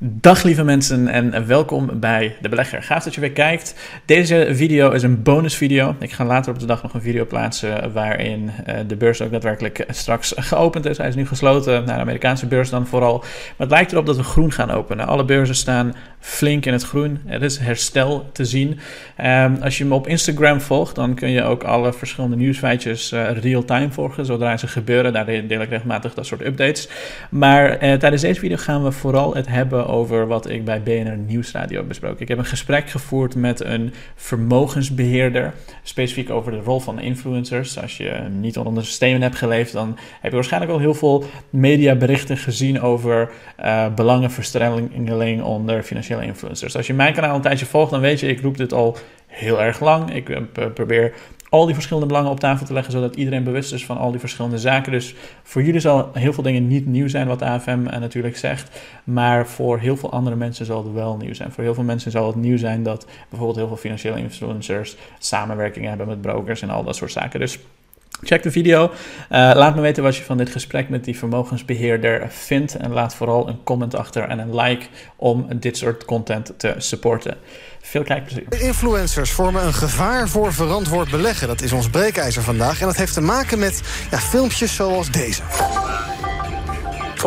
Dag lieve mensen en welkom bij De Belegger. Gaaf dat je weer kijkt. Deze video is een bonusvideo. Ik ga later op de dag nog een video plaatsen waarin eh, de beurs ook daadwerkelijk straks geopend is. Hij is nu gesloten, naar de Amerikaanse beurs dan vooral. Maar het lijkt erop dat we groen gaan openen. Alle beurzen staan flink in het groen. Er is herstel te zien. Um, als je me op Instagram volgt, dan kun je ook alle verschillende nieuwsfeitjes uh, real-time volgen. Zodra ze gebeuren, daar deel ik regelmatig dat soort updates. Maar uh, tijdens deze video gaan we vooral het hebben over wat ik bij BNR Nieuwsradio heb besproken. Ik heb een gesprek gevoerd met een vermogensbeheerder, specifiek over de rol van influencers. Als je niet onder de systemen hebt geleefd, dan heb je waarschijnlijk al heel veel mediaberichten gezien over uh, belangenverstrengeling onder financiële influencers. Als je mijn kanaal een tijdje volgt, dan weet je, ik roep dit al heel erg lang. Ik uh, probeer al die verschillende belangen op tafel te leggen, zodat iedereen bewust is van al die verschillende zaken. Dus voor jullie zal heel veel dingen niet nieuw zijn wat AFM uh, natuurlijk zegt, maar voor heel veel andere mensen zal het wel nieuw zijn. Voor heel veel mensen zal het nieuw zijn dat bijvoorbeeld heel veel financiële influencers samenwerkingen hebben met brokers en al dat soort zaken. Dus Check de video. Uh, laat me weten wat je van dit gesprek met die vermogensbeheerder vindt. En laat vooral een comment achter en een like om dit soort content te supporten. Veel kijkplezier. Influencers vormen een gevaar voor verantwoord beleggen. Dat is ons breekijzer vandaag. En dat heeft te maken met ja, filmpjes zoals deze.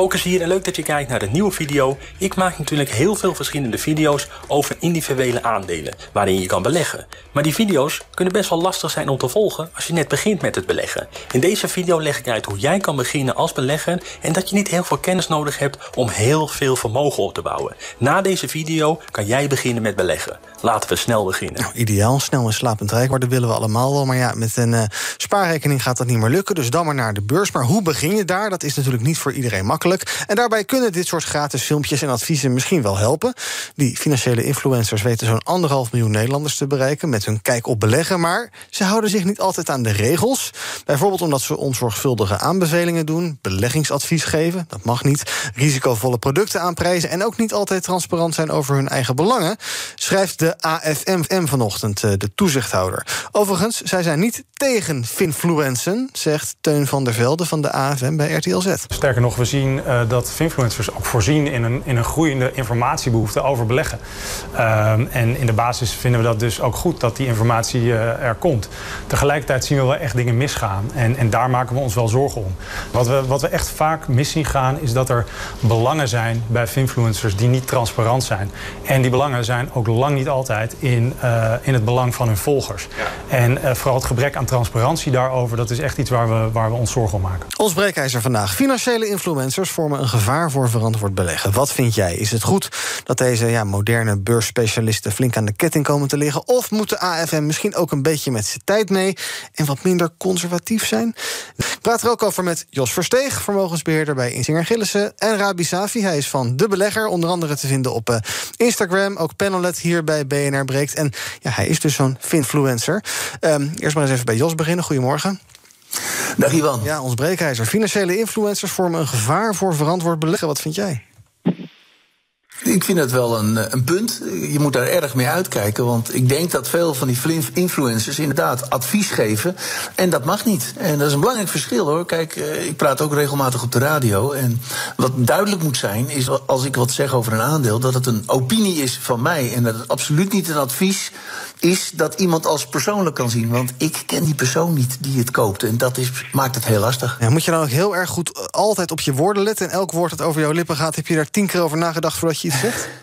Focus hier en leuk dat je kijkt naar de nieuwe video. Ik maak natuurlijk heel veel verschillende video's over individuele aandelen waarin je kan beleggen. Maar die video's kunnen best wel lastig zijn om te volgen als je net begint met het beleggen. In deze video leg ik uit hoe jij kan beginnen als belegger en dat je niet heel veel kennis nodig hebt om heel veel vermogen op te bouwen. Na deze video kan jij beginnen met beleggen. Laten we snel beginnen. Nou, ideaal, snel en slapend rijk worden willen we allemaal wel. Maar ja, met een uh, spaarrekening gaat dat niet meer lukken. Dus dan maar naar de beurs. Maar hoe begin je daar? Dat is natuurlijk niet voor iedereen makkelijk. En daarbij kunnen dit soort gratis filmpjes en adviezen misschien wel helpen. Die financiële influencers weten zo'n anderhalf miljoen Nederlanders te bereiken met hun kijk op beleggen. Maar ze houden zich niet altijd aan de regels. Bijvoorbeeld omdat ze onzorgvuldige aanbevelingen doen, beleggingsadvies geven, dat mag niet, risicovolle producten aanprijzen en ook niet altijd transparant zijn over hun eigen belangen, schrijft de AFMM vanochtend, eh, de toezichthouder. Overigens, zij zijn niet tegen finfluencen, zegt Teun van der Velde van de AFM bij RTL Z. Sterker nog, we zien uh, dat influencers ook voorzien in een, in een groeiende informatiebehoefte over beleggen. Uh, en in de basis vinden we dat dus ook goed dat die informatie uh, er komt. Tegelijkertijd zien we wel echt dingen misgaan. En, en daar maken we ons wel zorgen om. Wat we, wat we echt vaak mis zien gaan is dat er belangen zijn bij influencers die niet transparant zijn. En die belangen zijn ook lang niet altijd in, uh, in het belang van hun volgers. Ja. En uh, vooral het gebrek aan transparantie daarover, dat is echt iets waar we, waar we ons zorgen om maken. Ons breekijzer vandaag. Financiële influencers vormen een gevaar voor verantwoord beleggen. Wat vind jij? Is het goed dat deze ja, moderne beursspecialisten flink aan de ketting komen te liggen? Of moet de AFM misschien ook een beetje met zijn tijd mee en wat minder conservatief zijn? Ik praat er ook over met Jos Versteeg, vermogensbeheerder bij Insinger Gillissen. En Rabi Safi, hij is van De Belegger, onder andere te vinden op uh, Instagram. Ook Panelet hier bij BNR Breekt. En ja, hij is dus zo'n finfluencer. Um, eerst maar eens even bij Jos beginnen. Goedemorgen. Dag Ivan. Ja, ons breekijzer. Financiële influencers vormen een gevaar voor verantwoord beleggen. Wat vind jij? Ik vind dat wel een, een punt. Je moet daar erg mee uitkijken. Want ik denk dat veel van die influencers inderdaad advies geven. En dat mag niet. En dat is een belangrijk verschil hoor. Kijk, ik praat ook regelmatig op de radio. En wat duidelijk moet zijn, is als ik wat zeg over een aandeel, dat het een opinie is van mij. En dat het absoluut niet een advies is dat iemand als persoonlijk kan zien. Want ik ken die persoon niet die het koopt. En dat is, maakt het heel lastig. Moet je dan ook heel erg goed altijd op je woorden letten. En elk woord dat over jouw lippen gaat, heb je daar tien keer over nagedacht voordat je iets zegt?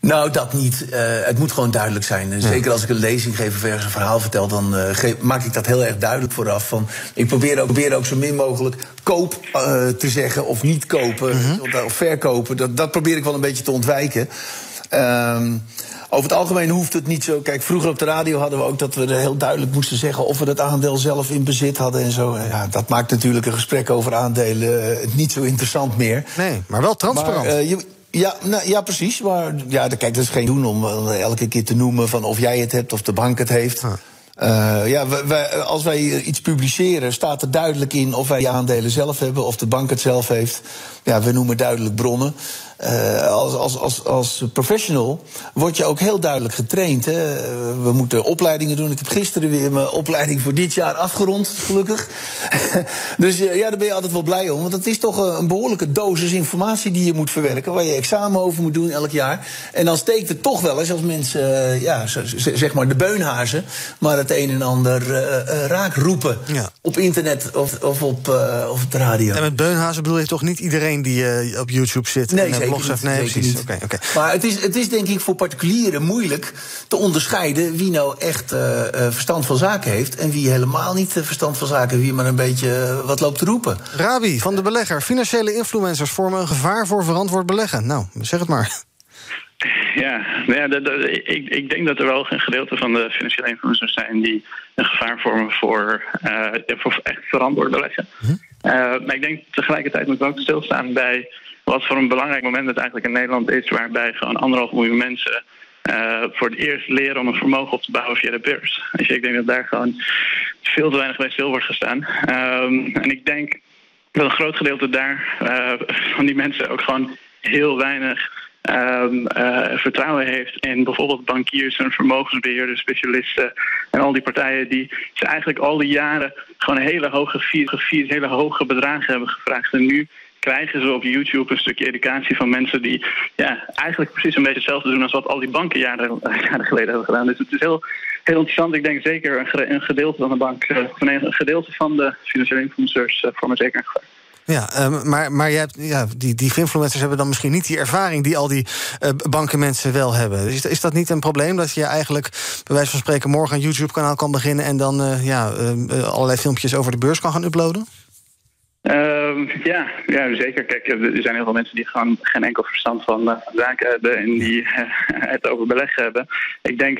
Nou, dat niet. Uh, het moet gewoon duidelijk zijn. Zeker als ik een lezing geef of ergens een verhaal vertel, dan uh, geef, maak ik dat heel erg duidelijk vooraf. Van, ik probeer ook, probeer ook zo min mogelijk koop uh, te zeggen of niet kopen -hmm. of verkopen. Dat, dat probeer ik wel een beetje te ontwijken. Um, over het algemeen hoeft het niet zo. Kijk, vroeger op de radio hadden we ook dat we heel duidelijk moesten zeggen of we dat aandeel zelf in bezit hadden en zo. Ja, dat maakt natuurlijk een gesprek over aandelen niet zo interessant meer. Nee, maar wel transparant. Maar, uh, je, ja, nou, ja, precies. Maar ja, kijk, dat is geen doen om elke keer te noemen van of jij het hebt of de bank het heeft. Ah. Uh, ja, wij, wij, als wij iets publiceren, staat er duidelijk in of wij die aandelen zelf hebben of de bank het zelf heeft. Ja, we noemen duidelijk bronnen. Uh, als, als, als, als professional word je ook heel duidelijk getraind. Hè? We moeten opleidingen doen. Ik heb gisteren weer mijn opleiding voor dit jaar afgerond, gelukkig. dus ja, daar ben je altijd wel blij om. Want het is toch een behoorlijke dosis informatie die je moet verwerken. Waar je examen over moet doen elk jaar. En dan steekt het toch wel eens als mensen, ja, zeg maar de beunhazen, maar het een en ander uh, raak roepen. Ja. Op internet of, of op, of op de radio. En met beunhazen bedoel je toch niet iedereen die op YouTube zit nee, en blogs heeft? Nee, precies. Oké, oké. Maar het is, het is denk ik voor particulieren moeilijk te onderscheiden wie nou echt verstand van zaken heeft en wie helemaal niet verstand van zaken, wie maar een beetje wat loopt te roepen. Rabi van de belegger. Financiële influencers vormen een gevaar voor verantwoord beleggen. Nou, zeg het maar. Ja, ja ik, ik, denk dat er wel een gedeelte van de financiële influencers zijn die een gevaar vormen voor, uh, voor echt verantwoord beleggen. Hm? Uh, maar ik denk tegelijkertijd moet we ook stilstaan bij wat voor een belangrijk moment het eigenlijk in Nederland is, waarbij gewoon anderhalf miljoen mensen uh, voor het eerst leren om een vermogen op te bouwen via de beurs. Dus ik denk dat daar gewoon veel te weinig bij stil wordt gestaan. Um, en ik denk dat een groot gedeelte daar van die mensen ook gewoon heel weinig um, uh, vertrouwen heeft in bijvoorbeeld bankiers en vermogensbeheerders, specialisten en al die partijen die ze eigenlijk al die jaren gewoon hele hoge hele hoge bedragen hebben gevraagd. En nu krijgen ze op YouTube een stukje educatie van mensen die ja, eigenlijk precies een beetje hetzelfde doen als wat al die banken jaren, geleden hebben gedaan. Dus het is heel, heel interessant. Ik denk zeker een, gedeelte van de bank, uh, een gedeelte van de financiële influencers uh, voor me zeker een gevaar. Ja, um, maar, maar je hebt, ja, die, die influencers hebben dan misschien niet die ervaring die al die uh, bankenmensen wel hebben. Is, is dat niet een probleem dat je eigenlijk, bij wijze van spreken, morgen een YouTube-kanaal kan beginnen en dan uh, ja, uh, allerlei filmpjes over de beurs kan gaan uploaden? Uh, ja, ja, zeker. Kijk, er zijn heel veel mensen die gewoon geen enkel verstand van zaken hebben en die het over beleggen hebben. Ik denk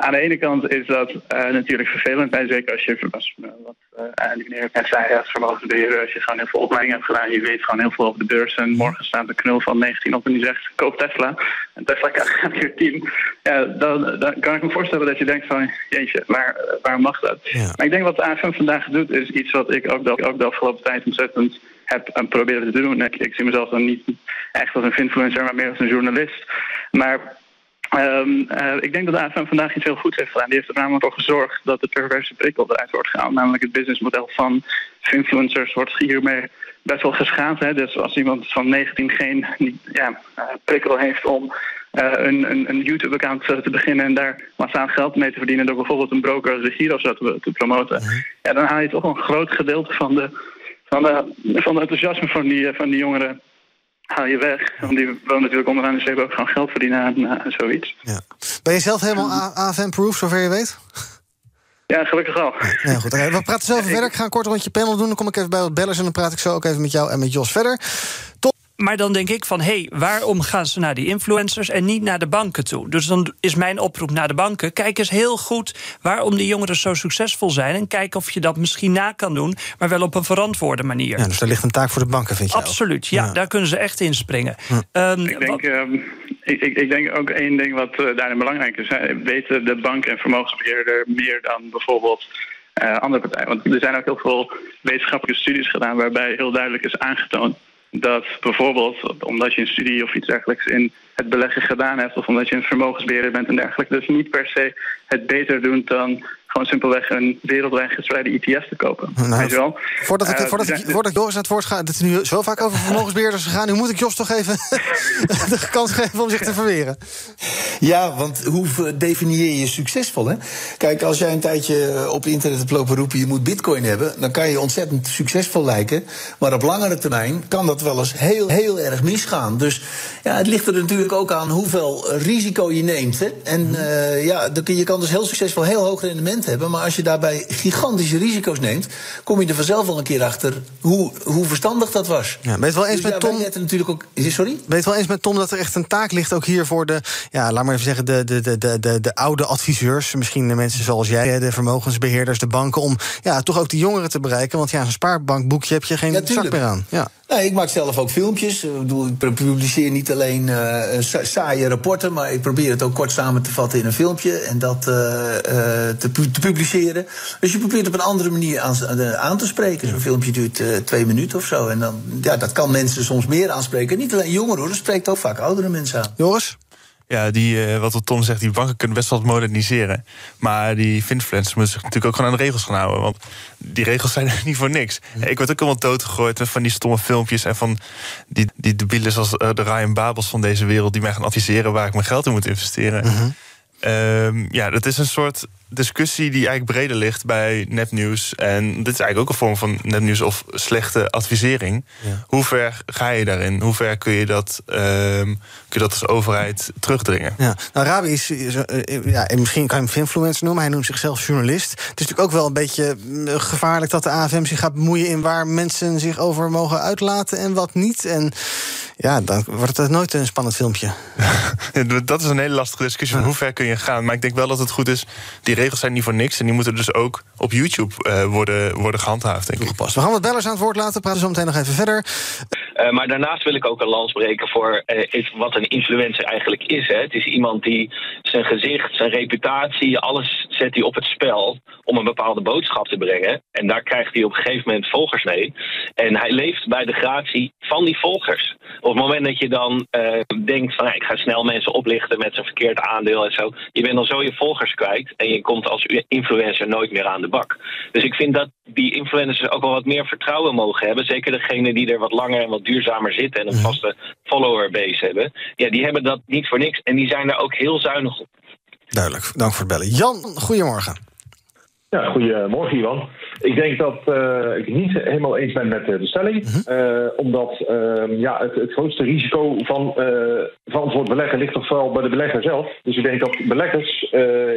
aan de ene kant is dat uh, natuurlijk vervelend. En zeker als je, uh, wat uh, die meneer net zei, als vermogensbeheerder, als je gewoon heel veel opleiding hebt gedaan, je weet gewoon heel veel over de beurs. En morgen staat een knul van 19 op en die zegt: koop Tesla. En Tesla gaat hier 10. Ja, dan, dan kan ik me voorstellen dat je denkt: van jeetje, maar waar mag dat? Ja. Maar ik denk wat de AFM vandaag doet, is iets wat ik ook de, ook de afgelopen tijd ontzettend heb proberen te doen. Ik, ik zie mezelf dan niet echt als een influencer, maar meer als een journalist. Maar Um, uh, ik denk dat de AFM vandaag iets heel goeds heeft gedaan. Die heeft er namelijk voor gezorgd dat de perverse prikkel eruit wordt gehaald. Namelijk het businessmodel van influencers wordt hiermee best wel geschaad. Hè? Dus als iemand van 19 geen ja, uh, prikkel heeft om uh, een, een, een YouTube-account te beginnen en daar massaal geld mee te verdienen door bijvoorbeeld een broker als de Giro te, te promoten, mhm. ja, dan haal je toch een groot gedeelte van de, van de, van de enthousiasme van die, van die jongeren haal je weg. Want die wonen natuurlijk onderaan de streep ook gewoon geld verdienen aan, aan zoiets. Ja. Ben je zelf helemaal AFM-proof, zover je weet? Ja, gelukkig wel. Goed, We praten zo even verder. Ik ga een kort rondje panel doen. Dan kom ik even bij wat bellers en dan praat ik zo ook even met jou en met Jos verder. Tot maar dan denk ik van, hé, hey, waarom gaan ze naar die influencers en niet naar de banken toe? Dus dan is mijn oproep naar de banken. Kijk eens heel goed waarom die jongeren zo succesvol zijn. En kijk of je dat misschien na kan doen, maar wel op een verantwoorde manier. Ja, dus daar ligt een taak voor de banken, vind je? Absoluut, ja, daar kunnen ze echt inspringen. Um, ik, denk, uh, ik, ik, denk ook één ding wat uh, daarin belangrijk is. Weten de bank en vermogensbeheerder meer dan bijvoorbeeld. Uh, andere partijen. Want er zijn ook heel veel wetenschappelijke studies gedaan waarbij heel duidelijk is aangetoond dat bijvoorbeeld omdat je een studie of iets dergelijks in het beleggen gedaan hebt, of omdat je een vermogensbeheerder bent en dergelijke, dus niet per se het beter doen dan gewoon simpelweg een wereldwijd gespreide ETF te kopen. Nou, Weet je wel? Voordat ik, uh, voordat, ik, voordat ik Joris aan het woord ga, het is nu zo vaak over vermogensbeheerders gegaan, nu moet ik Jos toch even de kans geven om zich te verweren. Ja, want hoe definieer je succesvol? Hè? Kijk, als jij een tijdje op internet hebt lopen roepen, je moet bitcoin hebben, dan kan je ontzettend succesvol lijken. Maar op langere termijn kan dat wel eens heel, heel erg misgaan. Dus ja, het ligt er natuurlijk ook aan hoeveel risico je neemt. Hè? En uh, ja, je kan dus heel succesvol heel hoog rendement hebben. Maar als je daarbij gigantische risico's neemt, kom je er vanzelf al een keer achter hoe, hoe verstandig dat was. Ja, ben je het wel eens dus met Tom? natuurlijk ook, sorry? Ben je het wel eens met Tom dat er echt een taak ligt ook hier voor de, ja, laat maar even zeggen, de, de, de, de, de oude adviseurs, misschien de mensen zoals jij, de vermogensbeheerders, de banken, om ja, toch ook die jongeren te bereiken. Want ja, zo'n spaarbankboekje heb je geen Ja, zak meer aan. Ja. Nee, ik maak zelf ook filmpjes. Ik, bedoel, ik publiceer niet alleen sa- saaie rapporten, maar ik probeer het ook kort samen te vatten in een filmpje en dat eh, te, te publiceren. Dus je probeert op een andere manier aan, aan te spreken. Zo'n filmpje duurt eh, twee minuten of zo. En dan, ja, dat kan mensen soms meer aanspreken. Niet alleen jongeren hoor, dat spreekt ook vaak oudere mensen aan. Joris? Ja, die, eh, wat Tom zegt, die banken kunnen best wel wat moderniseren. Maar die influencers moeten zich natuurlijk ook gewoon aan de regels gaan houden. Want die regels zijn er niet voor niks. Ik word ook helemaal doodgegooid van die stomme filmpjes... en van die, die debielen zoals eh, de Ryan Babels van deze wereld... die mij gaan adviseren waar ik mijn geld in moet investeren. Ehm, ja, dat is een soort discussie die eigenlijk breder ligt bij nepnieuws. En dit is eigenlijk ook een vorm van nepnieuws of slechte advisering. Hoe ver ga je daarin? Hoe ver kun je dat, ehm, kun je dat als overheid terugdringen? Ja, nou, Rabi is, is, eh, ja, en misschien kan je hem influencer noemen. Hij noemt zichzelf journalist. Het is natuurlijk ook wel een beetje mm, gevaarlijk dat de AFM zich gaat bemoeien in waar mensen zich over mogen uitlaten en wat niet. En ja, dan wordt het nooit een spannend filmpje. Dat is een hele lastige discussie van hoe ver kun je gaan. Maar ik denk wel dat het goed is. Die regels zijn niet voor niks. En die moeten dus ook op YouTube eh, worden, worden gehandhaafd. Denk ik. We gaan wat bellers aan het woord laten. Praten zo meteen nog even verder. Eh, maar daarnaast wil ik ook een lans breken voor eh, wat een influencer eigenlijk is. Hè. Het is iemand die zijn gezicht, zijn reputatie, alles zet hij op het spel om een bepaalde boodschap te brengen. En daar krijgt hij op een gegeven moment volgers mee. En hij leeft bij de gratie van die volgers. Op het moment dat je dan eh, denkt van ik ga snel mensen oplichten met zijn verkeerd aandeel en zo. Je bent dan zo je volgers kwijt en je komt als influencer nooit meer aan de bak. Dus ik vind dat die influencers ook wel wat meer vertrouwen mogen hebben. Zeker degenen die er wat langer en wat duurzamer zitten en een vaste followerbase hebben. Ja, die hebben dat niet voor niks en die zijn daar ook heel zuinig op. Duidelijk, dank voor het bellen. Jan, goedemorgen. Ja, goedemorgen Ivan. Ik denk dat eh, ik het niet helemaal eens ben met eh, de stelling. Eh, omdat ehm, ja, het, het grootste risico van verantwoord beleggen ligt toch vooral bij de belegger zelf. Dus ik denk dat beleggers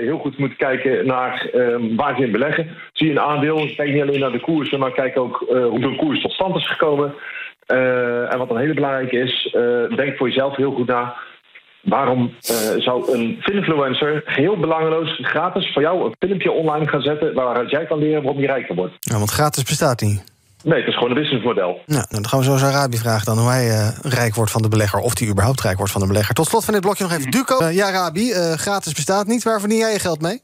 heel goed moeten kijken naar ehm, waar ze in beleggen. Zie je een aandeel, kijk niet alleen naar de koersen, maar kijk ook hoe zo'n koers tot stand is gekomen. En wat een hele belangrijke is, denk voor jezelf heel goed na. Waarom uh, zou een influencer heel belangeloos gratis voor jou een filmpje online gaan zetten waaruit jij kan leren waarom je rijker wordt? Ja, want gratis bestaat niet. Nee, het is gewoon een businessmodel. Nou, dan gaan we zo eens Arabi vragen dan hoe hij uh, rijk wordt van de belegger. Of die überhaupt rijk wordt van de belegger. Tot slot van dit blokje nog even Duco. Uh, ja, Arabi, gratis bestaat niet. Waar verdien jij je geld mee?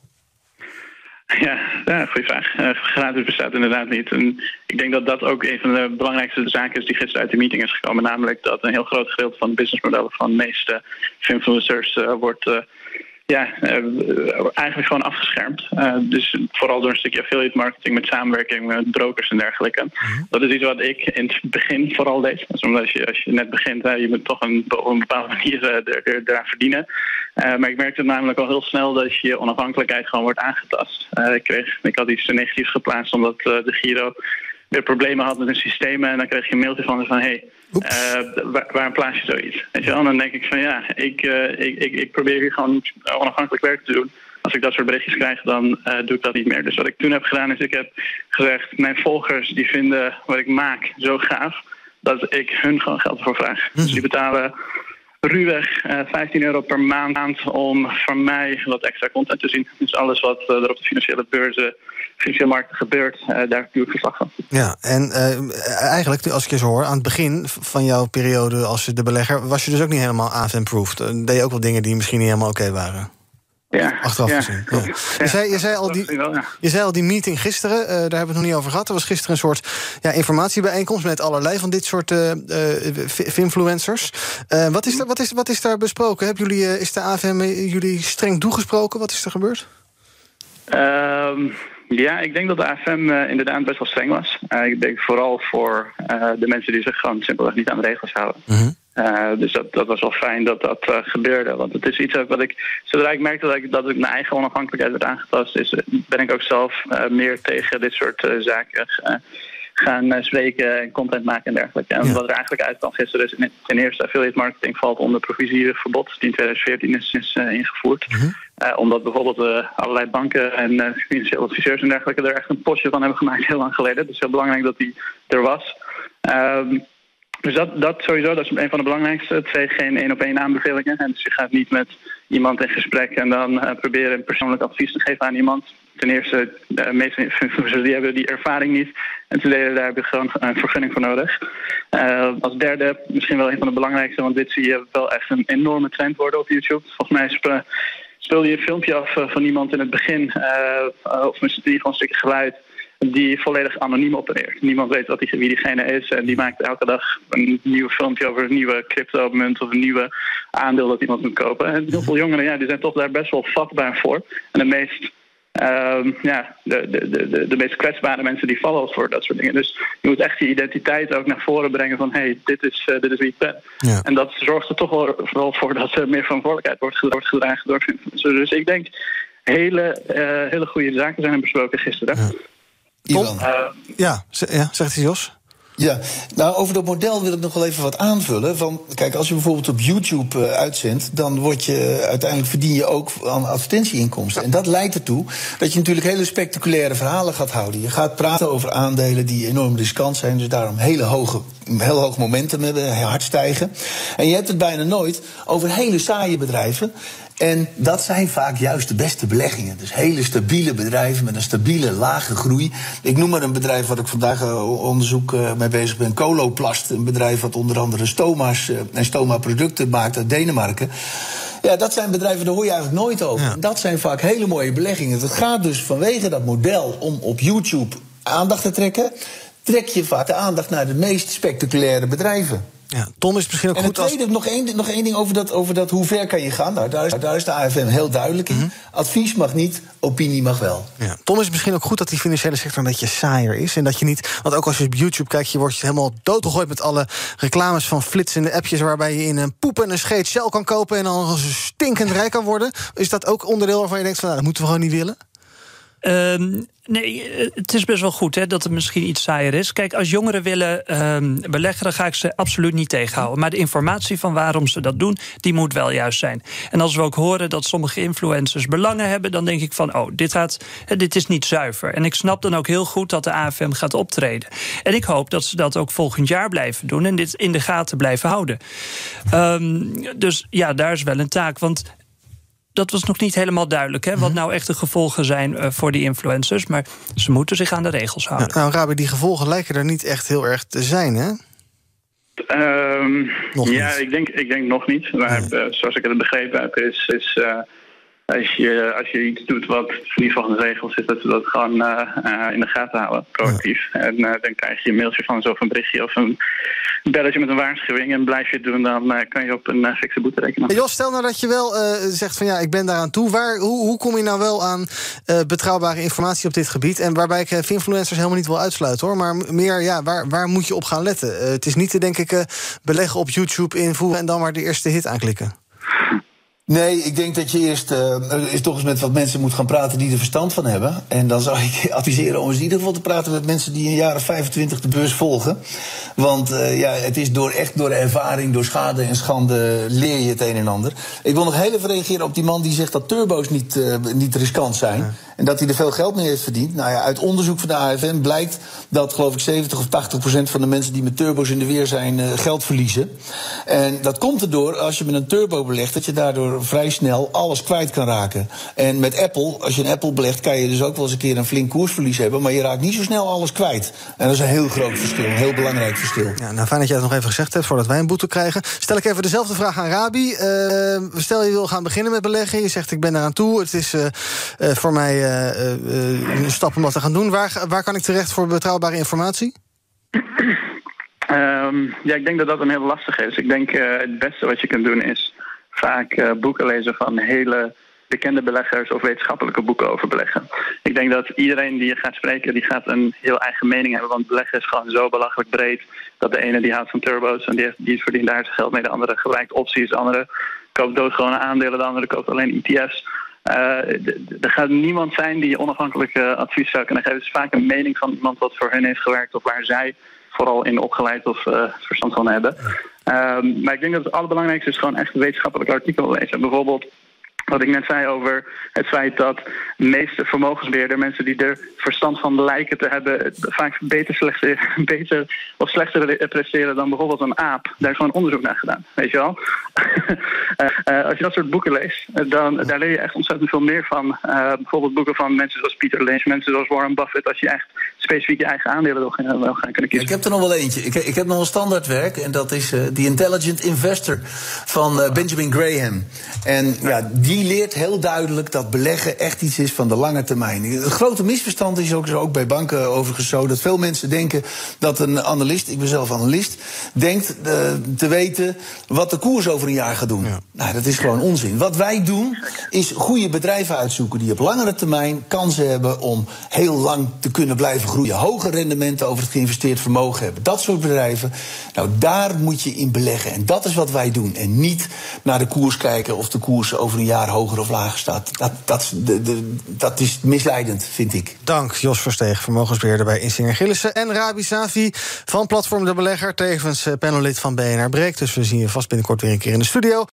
Ja, ja goede vraag. Uh, gratis bestaat inderdaad niet. En ik denk dat dat ook een van de belangrijkste zaken is die gisteren uit de meeting is gekomen. Namelijk dat een heel groot gedeelte van de businessmodellen van de meeste influencers uh, wordt uh, ja, eigenlijk gewoon afgeschermd. dus vooral door een stukje affiliate marketing met samenwerking met brokers en dergelijke. Mm-hmm. Dat is iets wat ik in het begin vooral deed. Dus omdat als je, als je net begint, je moet toch een, op een bepaalde manier er, er, eraan verdienen. Uh, maar ik merkte namelijk al heel snel dat je onafhankelijkheid gewoon wordt aangetast. Uh, ik, kreeg, ik had iets negatiefs geplaatst omdat uh, de Giro weer problemen had met hun systemen. En dan kreeg je een mailtje van, van hey, waar, waar plaats je zoiets? Weet je wel? En dan denk ik van ja, ik, ik, ik, ik probeer hier gewoon onafhankelijk werk te doen. Als ik dat soort berichtjes krijg, dan doe ik dat niet meer. Dus wat ik toen heb gedaan is, ik heb gezegd, mijn volgers die vinden wat ik maak zo gaaf, dat ik hun gewoon geld ervoor vraag. Mm-hmm. Dus die betalen ruwweg uh, 15 euro per maand om van mij wat extra content te zien. Dus alles wat uh, er op de financiële beurzen, financiële markten gebeurt, uh, daar doe ik verslag van. Ja, en eigenlijk, als ik je zo hoor, aan het begin van jouw periode als de belegger, was je dus ook niet helemaal AFM-proofed. Deed je ook wel dingen die misschien niet helemaal oké waren. Ja, Achteraf gezien. Ja. Je, zei, je, zei al die, je zei al die meeting gisteren, uh, daar hebben we het nog niet over gehad. Er was gisteren een soort ja, informatiebijeenkomst met allerlei van dit soort uh, uh, influencers. wat, is er, wat, is, wat is daar besproken? Hebben jullie, is de AFM jullie streng toegesproken? Wat is er gebeurd? Um, ja, ik denk dat de AFM inderdaad best wel streng was. ik denk vooral voor de mensen die zich gewoon simpelweg niet aan de regels houden. Mhm. -huh. Uh, dus dat, dat was wel fijn dat dat uh, gebeurde. Want het is iets ook wat ik. Zodra ik merkte dat ik, dat ik mijn eigen onafhankelijkheid werd aangetast, is, ben ik ook zelf uh, meer tegen dit soort zaken gaan spreken en content maken en dergelijke. En ja. wat er eigenlijk uitkwam gisteren is ten eerste affiliate marketing valt onder provisieverbod die in 2014 is, is ingevoerd. Mhm. -huh. omdat bijvoorbeeld allerlei banken en financiële adviseurs en dergelijke er echt een postje van hebben gemaakt heel lang geleden. Dus heel belangrijk dat die er was. Um, dus dat, dat sowieso, dat is een van de belangrijkste. Twee, geen één op één aanbevelingen. En dus je gaat niet met iemand in gesprek en dan uh, proberen persoonlijk advies te geven aan iemand. Ten eerste, de meeste influencers die hebben die ervaring niet. En ten tweede, daar heb je gewoon een vergunning voor nodig. Uh, als derde, misschien wel een van de belangrijkste, want dit zie je wel echt een enorme trend worden op YouTube. Volgens mij spe, speelde je een filmpje af uh, van iemand in het begin, of misschien gewoon een stukje geluid die volledig anoniem opereert. Niemand weet wat die, wie diegene is. En die maakt elke dag een nieuw filmpje over een nieuwe crypto-munt of een nieuwe aandeel dat iemand moet kopen. En heel veel jongeren ja, die zijn toch daar best wel vatbaar voor. En de meest, uh, ja, de, de, de, de meest kwetsbare mensen die vallen voor dat soort dingen. Dus je moet echt je identiteit ook naar voren brengen van hé, hey, dit, is, uh, dit is wie ik ben. Ja. En dat zorgt er toch wel vooral voor dat er meer verantwoordelijkheid wordt gedragen door Dus ik denk hele, uh, hele goede zaken zijn er besproken gisteren. Ja. Ivan. Uh, ja, ja, zegt hij Jos. Ja, nou over dat model wil ik nog wel even wat aanvullen. Van, kijk, als je bijvoorbeeld op YouTube uh, uitzendt, dan word je uiteindelijk verdien je ook aan advertentieinkomsten. En dat leidt ertoe dat je natuurlijk hele spectaculaire verhalen gaat houden. Je gaat praten over aandelen die enorm riskant zijn, dus daarom hele hoge, heel hoog momentum hebben, hard stijgen. En je hebt het bijna nooit over hele saaie bedrijven en dat zijn vaak juist de beste beleggingen. Dus hele stabiele bedrijven met een stabiele, lage groei. Ik noem maar een bedrijf wat ik vandaag uh, onderzoek uh, mee bezig ben. Coloplast, een bedrijf wat onder andere stoma's uh, en stoma-producten maakt uit Denemarken. Ja, dat zijn bedrijven, daar hoor je eigenlijk nooit over. Ja. Dat zijn vaak hele mooie beleggingen. Het gaat dus vanwege dat model om op YouTube aandacht te trekken... trek je vaak de aandacht naar de meest spectaculaire bedrijven. Ja, Tom is misschien ook en goed tweede, als... nog, één, nog één ding over dat, over dat hoe ver kan je gaan. Nou, daar, is, daar is de AFM heel duidelijk in. Mm -hmm. Advies mag niet, opinie mag wel. Ja, Tom is misschien ook goed dat die financiële sector een beetje saaier is. En dat je niet, want ook als je op YouTube kijkt... je wordt je helemaal doodgegooid met alle reclames van flitsende appjes... waarbij je in een poep en een scheet Shell kan kopen... en dan stinkend rijk kan worden. Is dat ook onderdeel waarvan je denkt van... Nou, dat moeten we gewoon niet willen? Um, nee, het is best wel goed hè, dat het misschien iets saaier is. Kijk, als jongeren willen um, beleggen, dan ga ik ze absoluut niet tegenhouden. Maar de informatie van waarom ze dat doen, die moet wel juist zijn. En als we ook horen dat sommige influencers belangen hebben, dan denk ik van, oh, dit, gaat, dit is niet zuiver. En ik snap dan ook heel goed dat de AFM gaat optreden. En ik hoop dat ze dat ook volgend jaar blijven doen en dit in de gaten blijven houden. Um, dus ja, daar is wel een taak. Want dat was nog niet helemaal duidelijk. Hè, wat nou echt de gevolgen zijn uh, voor die influencers. Maar ze moeten zich aan de regels houden. Ja, nou, Rabi, die gevolgen lijken er niet echt heel erg te zijn, hè? Um, ja, ik denk, ik denk nog niet. Maar uh, zoals ik het begrepen heb, is. is uh, als je, als je iets doet wat niet van de regels is, dat we dat gewoon uh, in de gaten houden, proactief. Ja. En uh, dan krijg je een mailtje van zo'n berichtje of een belletje met een waarschuwing. En blijf je het doen, dan uh, kan je op een fikse boete rekenen. Jos, stel nou dat je wel zegt van ja, ik ben daaraan toe. Waar, hoe, hoe kom je nou wel aan betrouwbare informatie op dit gebied? En waarbij ik influencers helemaal niet wil uitsluiten hoor. Maar meer, ja, waar, waar moet je op gaan letten? het is niet te denk ik beleggen op YouTube invoeren en dan maar de eerste hit aanklikken. Nee, ik denk dat je eerst uh, is toch eens met wat mensen moet gaan praten die er verstand van hebben. En dan zou ik adviseren om eens in ieder geval te praten met mensen die jaar of 25 de beurs volgen. Want uh, ja, het is door, echt door ervaring, door schade en schande leer je het een en ander. Ik wil nog heel even reageren op die man die zegt dat turbo's niet, uh, niet riskant zijn. En dat hij er veel geld mee heeft verdiend. Nou ja, uit onderzoek van de AFM blijkt dat geloof ik 70 of 80 procent van de mensen die met turbo's in de weer zijn geld verliezen. En dat komt erdoor als je met een turbo belegt, dat je daardoor vrij snel alles kwijt kan raken. En met Apple, als je een Apple belegt, kan je dus ook wel eens een keer een flink koersverlies hebben. Maar je raakt niet zo snel alles kwijt. En dat is een heel groot verschil, een heel belangrijk verschil. Ja, nou, fijn dat jij het nog even gezegd hebt voordat wij een boete krijgen. Stel ik even dezelfde vraag aan Rabi. Uh, stel je wil gaan beginnen met beleggen. Je zegt ik ben eraan toe. Het is uh, voor mij een stap om dat te gaan doen. Waar, waar kan ik terecht voor betrouwbare informatie? Um, ja, ik denk dat dat een heel lastig is. Ik denk het beste wat je kunt doen is vaak boeken lezen van hele bekende beleggers of wetenschappelijke boeken over beleggen. Ik denk dat iedereen die je gaat spreken, die gaat een heel eigen mening hebben. Want beleggen is gewoon zo belachelijk breed. Dat de ene die houdt van turbo's en die, die verdient daar zijn geld mee. De andere gebruikt opties, de andere koopt doodgewone aandelen, de andere koopt alleen ETF's. Uh, er gaat niemand zijn die onafhankelijk uh, advies zou kunnen geven. Het is vaak een mening van iemand wat voor hen heeft gewerkt of waar zij vooral in opgeleid of uh, verstand van hebben. Um, maar ik denk dat het allerbelangrijkste is gewoon echt wetenschappelijke artikelen lezen. Bijvoorbeeld wat ik net zei over het feit dat de meeste vermogensbeheerders, mensen die er verstand van lijken te hebben, vaak beter, slechter, beter of slechter presteren dan bijvoorbeeld een aap. Daar is gewoon onderzoek naar gedaan, weet je wel. uh, als je dat soort boeken leest, dan daar leer je echt ontzettend veel meer van. Uh, bijvoorbeeld boeken van mensen zoals Peter Lynch, mensen zoals Warren Buffett, als je echt specifiek je eigen aandelen wil gaan, wil gaan kunnen kiezen. Ik heb er nog wel eentje. Ik, ik heb nog een standaardwerk en dat is uh, The Intelligent Investor van Benjamin Graham. En ja, die leert heel duidelijk dat beleggen echt iets is van de lange termijn. Het grote misverstand is ook, ook bij banken overigens zo dat veel mensen denken dat een analist, ik ben zelf analist, denkt uh, te weten wat de koers over een jaar gaat doen. Ja. Nou, dat is gewoon onzin. Wat wij doen is goede bedrijven uitzoeken die op langere termijn kansen hebben om heel lang te kunnen blijven groeien. Hoge rendementen over het geïnvesteerd vermogen hebben. Dat soort bedrijven. Nou, daar moet je in beleggen. En dat is wat wij doen. En niet naar de koers kijken of de koers over een jaar hoger of lager staat. Dat, dat, de, de, dat is misleidend, vind ik. Dank, Jos Versteeg, vermogensbeheerder bij Insinger Gillissen. En Rabi Savi van Platform De Belegger, tevens panellid van BNR Breek. Dus we zien je vast binnenkort weer een keer in de studio.